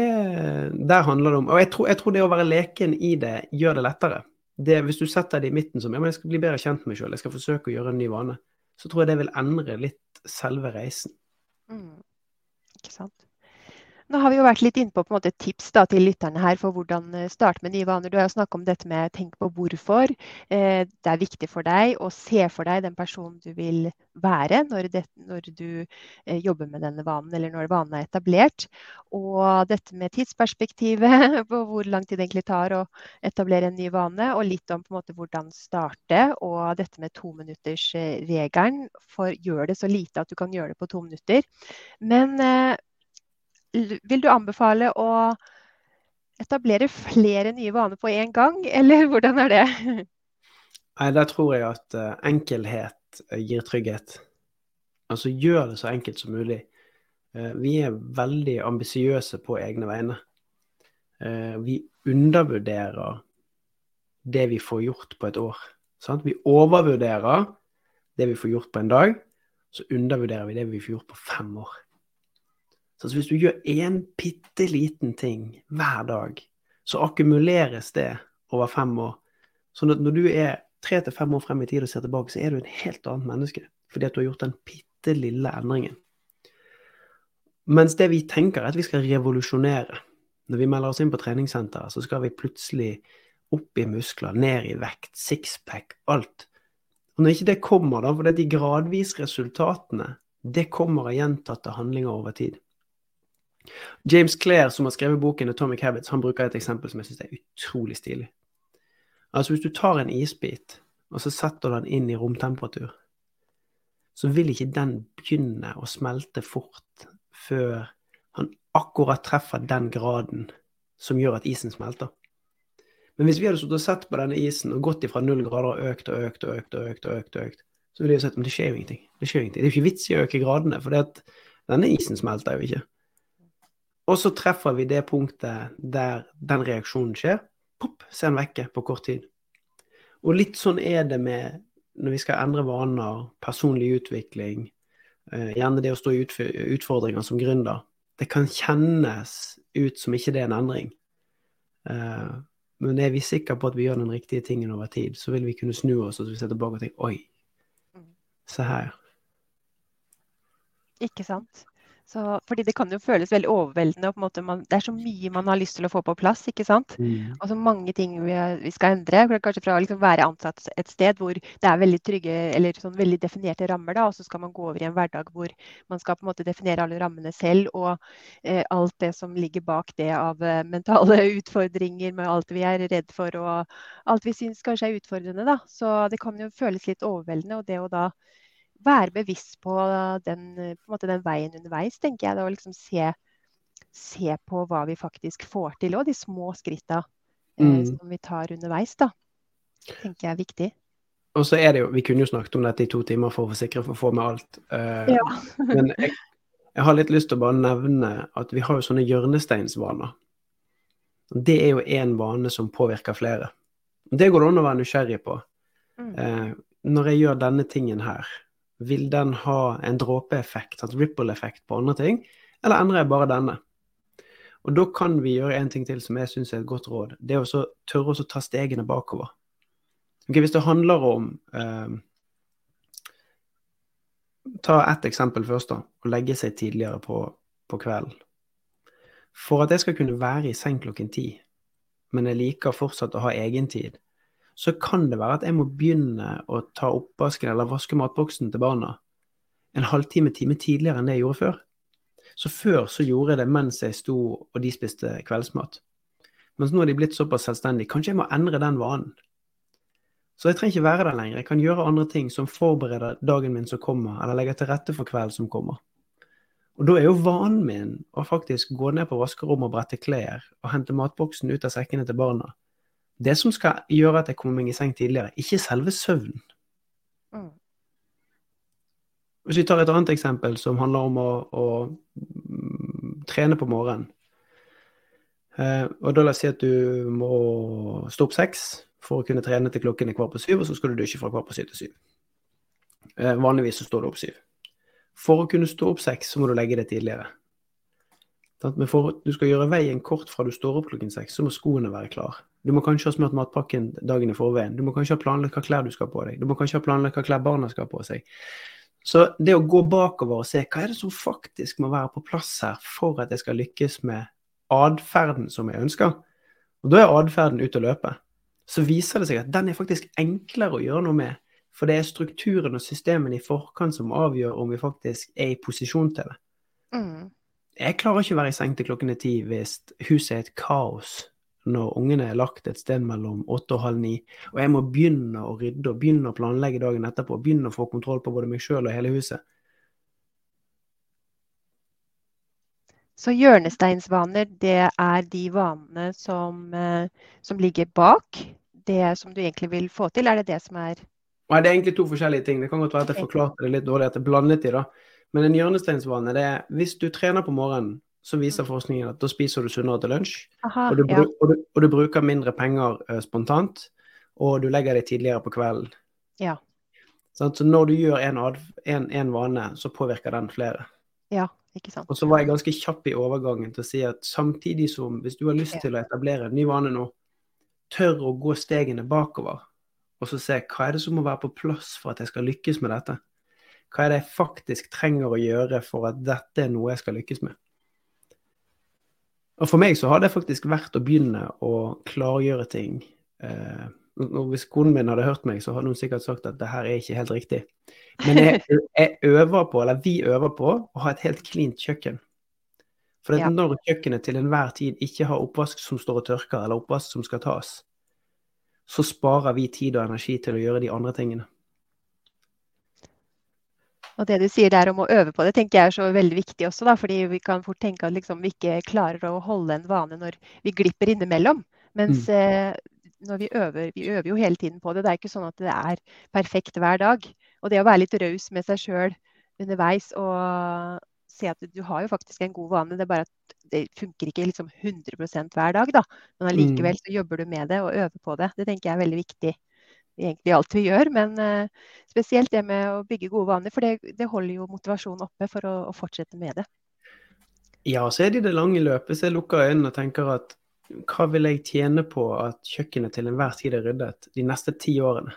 Der handler det om Og jeg tror, jeg tror, det å være leken i det gjør det lettere. Det, hvis du setter det i midten som ja, men jeg skal bli bedre kjent med meg sjøl, jeg skal forsøke å gjøre en ny vane, så tror jeg det vil endre litt selve reisen. Mm. Ikke sant. Nå har vi jo vært litt inne på, tips da, til lytterne her for hvordan eh, starte med nye vaner. Du har jo snakka om dette med tenk på hvorfor. Eh, det er viktig for deg å se for deg den personen du vil være når, det, når du eh, jobber med denne vanen, eller når vanen er etablert. Og dette med tidsperspektivet, på hvor lang tid det egentlig tar å etablere en ny vane. Og litt om på en måte hvordan starte, og dette med tominuttersregelen. For gjør det så lite at du kan gjøre det på to minutter. Men vil du anbefale å etablere flere nye vaner på én gang, eller hvordan er det? Nei, Der tror jeg at uh, enkelhet uh, gir trygghet. Altså gjør det så enkelt som mulig. Uh, vi er veldig ambisiøse på egne vegne. vi undervurderer det vi får gjort på et år. Sant? Vi overvurderer det vi får gjort på en dag, så undervurderer vi det vi får gjort på fem år. Så hvis du gjør én bitte liten ting hver dag, så akkumuleres det over fem år. Sånn at når du er tre til fem år frem i tid og ser tilbake, så er du en helt annet menneske. Fordi at du har gjort den bitte lille endringen. Mens det vi tenker, er at vi skal revolusjonere. Når vi melder oss inn på treningssenteret, så skal vi plutselig opp i muskler, ned i vekt, sixpack, alt. Og når ikke det kommer, da, for det er de gradvis resultatene, det kommer av gjentatte handlinger over tid. James Clair, som har skrevet boken 'Atomic Habits', han bruker et eksempel som jeg syns er utrolig stilig. Altså Hvis du tar en isbit og så setter du den inn i romtemperatur, så vil ikke den begynne å smelte fort før han akkurat treffer den graden som gjør at isen smelter. Men hvis vi hadde stått og sett på denne isen og gått ifra null grader og økt og økt og økt, og økt, og økt, og økt så ville vi sett at det skjer jo ingenting. Det skjer jo ingenting. Det er jo ikke vits i å øke gradene, for denne isen smelter jo ikke. Og så treffer vi det punktet der den reaksjonen skjer. Pop, så er den vekke på kort tid. Og litt sånn er det med når vi skal endre vaner, personlig utvikling, eh, gjerne det å stå i utfordringer som gründer. Det kan kjennes ut som ikke det er en endring. Eh, men er vi sikre på at vi gjør den riktige tingen over tid, så vil vi kunne snu oss og se tilbake og tenke Oi, mm. se her. Ikke sant. Så, fordi det kan jo føles veldig overveldende. og på en måte man, Det er så mye man har lyst til å få på plass. ikke sant? Mm. Og så mange ting vi, vi skal endre. Kanskje fra å liksom være ansatt et sted hvor det er veldig trygge eller sånn veldig definerte rammer, da, og så skal man gå over i en hverdag hvor man skal på en måte definere alle rammene selv. Og eh, alt det som ligger bak det av eh, mentale utfordringer med alt vi er redd for og alt vi syns kanskje er utfordrende. da. Så det kan jo føles litt overveldende. og det å da være bevisst på den, på måte, den veien underveis, tenker jeg. Da, og liksom se, se, på hva vi faktisk får til, og de små skritta eh, mm. som vi tar underveis, da. tenker jeg er viktig. Og så er det jo, Vi kunne jo snakket om dette i to timer for å forsikre for å få med alt. Uh, ja. men jeg, jeg, har litt lyst til å bare nevne at vi har jo sånne hjørnesteinsvaner. Det er jo én vane som påvirker flere. Det går det an å være nysgjerrig på. Mm. Uh, når jeg gjør denne tingen her, vil den ha en dråpeeffekt, altså ripple-effekt på andre ting, eller endrer jeg bare denne? Og da kan vi gjøre en ting til som jeg syns er et godt råd. Det er å tørre å ta stegene bakover. Okay, hvis det handler om eh, Ta ett eksempel først, da. Å legge seg tidligere på, på kvelden. For at jeg skal kunne være i seng klokken ti, men jeg liker fortsatt å ha egentid, så kan det være at jeg må begynne å ta oppvasken eller vaske matboksen til barna en halvtime, time tidligere enn det jeg gjorde før. Så før så gjorde jeg det mens jeg sto og de spiste kveldsmat. Mens nå er de blitt såpass selvstendige. Kanskje jeg må endre den vanen. Så jeg trenger ikke være der lenger. Jeg kan gjøre andre ting som forbereder dagen min som kommer, eller legger til rette for kvelden som kommer. Og da er jo vanen min å faktisk gå ned på vaskerommet og brette klær og hente matboksen ut av sekkene til barna det som skal gjøre at jeg kommer meg i seng tidligere, ikke selve søvnen. Mm. Hvis vi tar et annet eksempel som handler om å, å mm, trene på morgenen. Eh, og da la oss si at du må stå opp seks for å kunne trene til klokken er kvart på syv, og så skal du dusje fra kvart på syv til syv. Eh, vanligvis så står du opp syv. For å kunne stå opp seks, så må du legge deg tidligere. Men for at du skal gjøre veien kort fra du står opp klokken seks, så må skoene være klare. Du må kanskje ha smurt matpakken dagen i forveien. Du må kanskje ha planlagt hva klær du skal på deg. Du må kanskje ha planlagt hva klær barna skal på seg. Så det å gå bakover og se hva er det som faktisk må være på plass her for at jeg skal lykkes med atferden som jeg ønsker, og da er atferden ute å løpe, så viser det seg at den er faktisk enklere å gjøre noe med. For det er strukturen og systemene i forkant som avgjør om vi faktisk er i posisjon til det. Mm. Jeg klarer ikke å være i seng til klokken er ti hvis huset er et kaos når ungene er lagt et sted mellom åtte og halv ni, og jeg må begynne å rydde og begynne å planlegge dagen etterpå, begynne å få kontroll på både meg sjøl og hele huset. Så hjørnesteinsvaner, det er de vanene som, eh, som, ligger bak det som du egentlig vil få til? Er det det som er Nei, Det er egentlig to forskjellige ting. Det kan godt være at jeg forklarte det litt dårlig, at jeg blandet de da. Men en hjørnesteinsvane, det er hvis du trener på morgenen, så viser mm. forskningen at da spiser du sunnere til lunsj. Aha, og, du, ja. og, du, og, du, bruker mindre penger uh, spontant, og du legger deg tidligere på kvelden. Ja. Sånn, så når du gjør en, en, en vane, så påvirker den flere. Ja, ikke sant. Og så var jeg ganske kjapp i overgangen til å si at samtidig som hvis du har lyst til å etablere en ny vane nå, tør å gå stegene bakover og så se hva er det som må være på plass for at jeg skal lykkes med dette. Hva er det jeg faktisk trenger å gjøre for at dette er noe jeg skal lykkes med. Og For meg så har det faktisk vært å begynne å klargjøre ting. Eh, hvis konen min hadde hørt meg, så hadde hun sikkert sagt at det her er ikke helt riktig. Men jeg, jeg, øver på, eller vi øver på, å ha et helt cleant kjøkken. For ja. når kjøkkenet til enhver tid ikke har oppvask som står og tørker, eller oppvask som skal tas, så sparer vi tid og energi til å gjøre de andre tingene. Og det du sier der om å øve på det, tenker jeg er så veldig viktig også. da, fordi vi kan fort tenke at liksom vi ikke klarer å holde en vane når vi glipper innimellom. Mens mm. eh, når vi øver, vi øver jo hele tiden på det. Det er ikke sånn at det er perfekt hver dag. Og det å være litt raus med seg sjøl underveis og se at du har jo faktisk en god vane, det er bare at det funker ikke liksom 100% hver dag. da. Men allikevel mm. så jobber du med det og øver på det. Det tenker jeg er veldig viktig egentlig alt vi gjør. Men uh, spesielt det med å bygge gode vaner, for det, det holder jo motivasjonen oppe for å, å, fortsette med det. Ja, så er det i det lange løpet. Så jeg lukker øynene og tenker at hva vil jeg tjene på at kjøkkenet til enhver tid er ryddet de neste ti årene?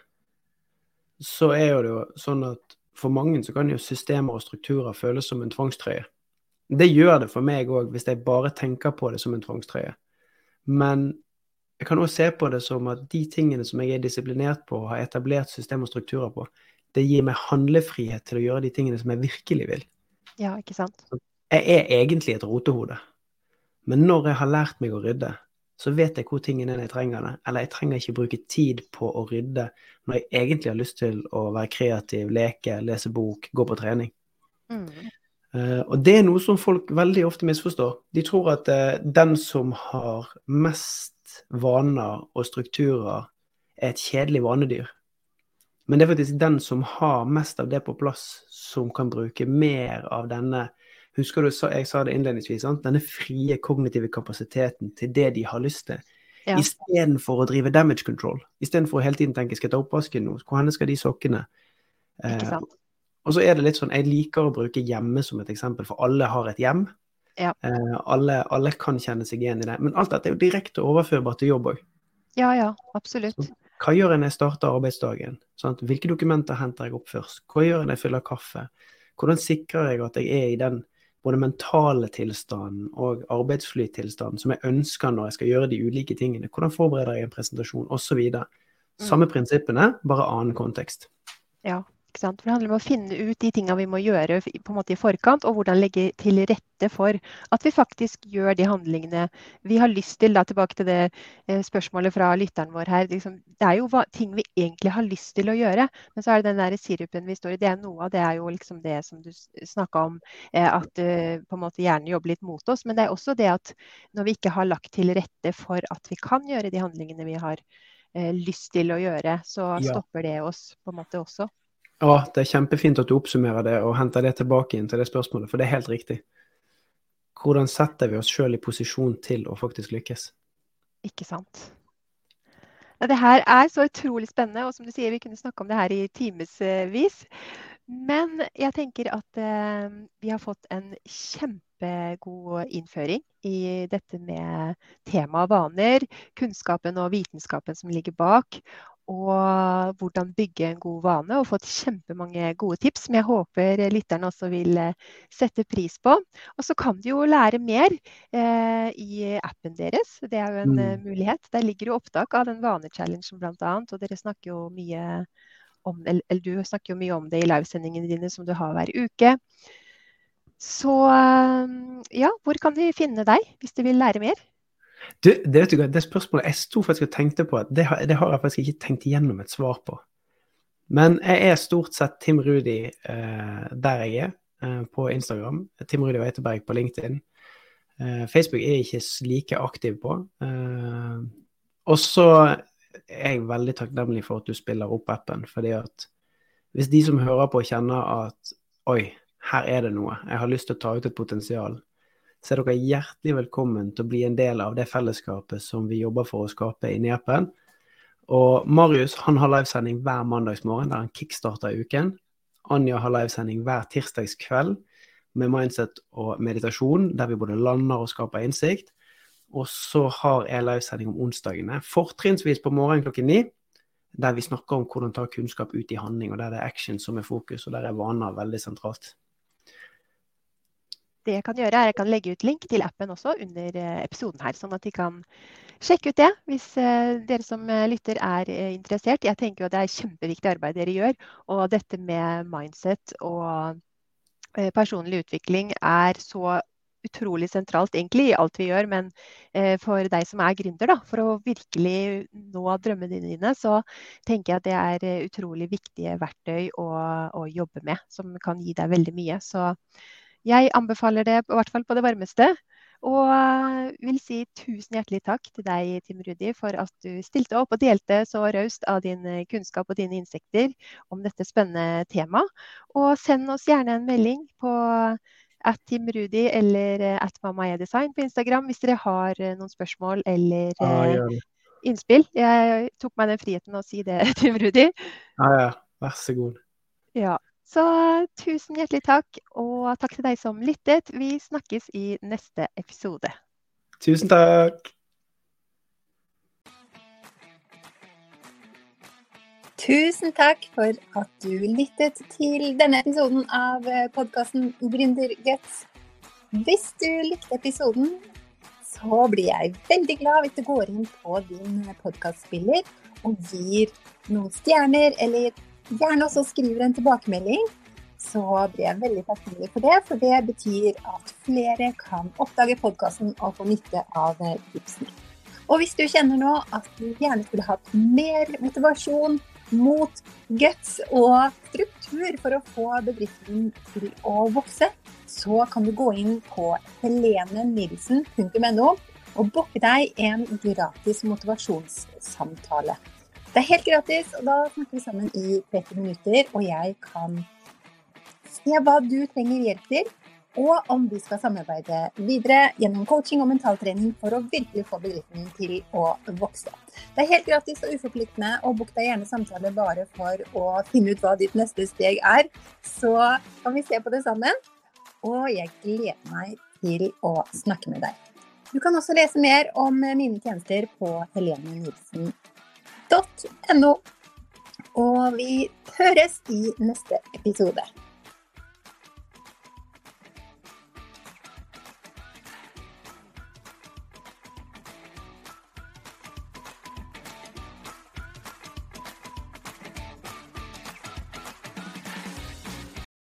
Så er jo det jo sånn at for mange så kan jo systemer og strukturer føles som en tvangstrøye. Det gjør det for meg òg, hvis jeg bare tenker på det som en tvangstrøye. Men jeg kan òg se på det som at de tingene som jeg er disiplinert på og har etablert system og strukturer på, det gir meg handlefrihet til å gjøre de tingene som jeg virkelig vil. Ja, ikke sant? Jeg er egentlig et rotehode. Men når jeg har lært meg å rydde, så vet jeg hvor tingene er jeg trenger det. Eller jeg trenger ikke bruke tid på å rydde når jeg egentlig har lyst til å være kreativ, leke, lese bok, gå på trening. Mm. Uh, og det er noe som folk veldig ofte misforstår. De tror at uh, den som har mest vaner og strukturer, er et kjedelig vanedyr. Men det er faktisk den som har mest av det på plass, som kan bruke mer av denne Husker du jeg sa det innledningsvis, sant? denne frie kognitive kapasiteten til det de har lyst til. Ja. Istedenfor å drive damage control. Istedenfor å hele tiden tenke skal jeg ta oppvasken nå, hvor skal de sokkene? Eh, og så er det litt sånn, Jeg liker å bruke hjemme som et eksempel, for alle har et hjem. Ja. Eh, alle, alle, kan kjenne seg igjen i det. Men alt dette er jo direkte overførbart til jobb òg. Ja, ja, absolutt. Så, hva gjør jeg når jeg starter arbeidsdagen? Sant? Hvilke dokumenter henter jeg opp først? Hva gjør jeg når jeg fyller kaffe? Hvordan sikrer jeg at jeg er i den både mentale tilstanden og arbeidsflytilstanden som jeg ønsker når jeg skal gjøre de ulike tingene. Hvordan forbereder jeg en presentasjon, osv. Samme mm. prinsippene, bare annen kontekst. Ja, for det handler om å finne ut de tingene vi må gjøre på en måte i forkant, og hvordan legge til rette for at vi faktisk gjør de handlingene vi har lyst til. Da, tilbake til det eh, spørsmålet fra lytteren vår her. Liksom, det er jo hva, ting vi egentlig har lyst til å gjøre, men så er det den der sirupen vi står i. Det er noe av det er jo liksom det som du snakka om, eh, at uh, på en måte hjernen jobber litt mot oss. Men det er også det at når vi ikke har lagt til rette for at vi kan gjøre de handlingene vi har lyst til å gjøre, så stopper det oss på en måte også. Ja, det er kjempefint at du oppsummerer det og henter det tilbake inn til det spørsmålet, for det er helt riktig. hvordan setter vi oss sjøl i posisjon til å faktisk lykkes? Ikke sant. Ja, det her er så utrolig spennende, og som du sier, vi kunne snakke om det her i timevis. Men jeg tenker at eh, vi har fått en kjempegod innføring i dette med tema vaner, kunnskapen og vitenskapen som ligger bak og hvordan bygge en god vane, og fått kjempemange gode tips som jeg håper lytterne også vil eh, sette pris på. Og så kan du jo lære mer eh, i appen deres. Det er jo en eh, mm. mulighet. Der ligger jo opptak av den vanechallengen bl.a. Og dere snakker jo mye om, eller du snakker jo mye om det i livesendingene dine som du har hver uke. Så eh, ja, hvor kan de finne deg hvis de vil lære mer? Du, det, vet du, det spørsmålet jeg sto faktisk og tenkte på, det har, det har jeg faktisk ikke tenkt igjennom et svar på. Men jeg er stort sett Tim Rudi eh, der jeg er, eh, på Instagram. Tim Rudi Weiteberg på LinkedIn. Eh, Facebook er jeg ikke like aktiv på. Eh, og så er jeg veldig takknemlig for at du spiller opp appen. fordi at hvis de som hører på, kjenner at oi, her er det noe, jeg har lyst til å ta ut et potensial, så er dere hjertelig velkommen til å bli en del av det fellesskapet som vi jobber for å skape i Nepen. Og Marius han har livesending hver mandagsmorgen der han kickstarter uken. Anja har livesending hver tirsdagskveld med mindset og meditasjon, der vi både lander og skaper innsikt. Og så har jeg livesending om onsdagene, fortrinnsvis på morgenen klokken ni. Der vi snakker om hvordan ta kunnskap ut i handling, og der det er action som er fokus, og der er vaner veldig sentralt det jeg kan gjøre, er jeg kan legge ut link til appen også under eh, episoden her, sånn at de kan sjekke ut det hvis eh, dere som eh, lytter er interessert. Jeg tenker jo det er kjempeviktig arbeid dere gjør, og dette med mindset og personlig utvikling er så utrolig sentralt egentlig i alt vi gjør, men for deg som er gründer, da, for å virkelig nå drømmene dine, så tenker jeg at det er utrolig viktige verktøy å, å jobbe med, som kan gi deg veldig mye. Så jeg anbefaler det i hvert fall på det varmeste. Og eh, vil si tusen hjertelig takk til deg, Tim Rudi, for at du stilte opp og delte så raust av din eh, kunnskap og dine insekter om dette spennende temaet. Og send oss gjerne en melding på at Tim Rudi eller at Mamma er design på Instagram hvis dere har noen spørsmål eller ah, innspill. Jeg tok meg den friheten å si det, Tim Rudi. Ja, ja. Vær så god. Ja. Så tusen hjertelig takk, og takk til deg som lyttet. Vi snakkes i neste episode. Tusen takk. Tusen takk for at du lyttet til denne episoden av podkasten Gründerguts. Hvis du likte episoden, så blir jeg veldig glad hvis du går inn på din podkastspiller og gir noen stjerner eller gjerne også skriver en tilbakemelding, så blir jeg veldig takknemlig for det. For det betyr at flere kan oppdage podkasten og få nytte av tipsene. Og hvis du kjenner nå at du gjerne skulle hatt mer motivasjon, mot, guts og struktur for å få bedriften til å vokse, så kan du gå inn på helenenilsen.no og booke deg en gratis motivasjonssamtale. Det er helt gratis, og da snakker vi sammen i 30 minutter, og jeg kan se hva du trenger hjelp til, og om vi skal samarbeide videre gjennom coaching og mentaltrening for å virkelig få bedriften til å vokse. Det er helt gratis og uforpliktende, og book deg gjerne samtale bare for å finne ut hva ditt neste steg er. Så kan vi se på det sammen, og jeg gleder meg til å snakke med deg. Du kan også lese mer om mine tjenester på Helene Nilsen no. Og vi høres i neste episode.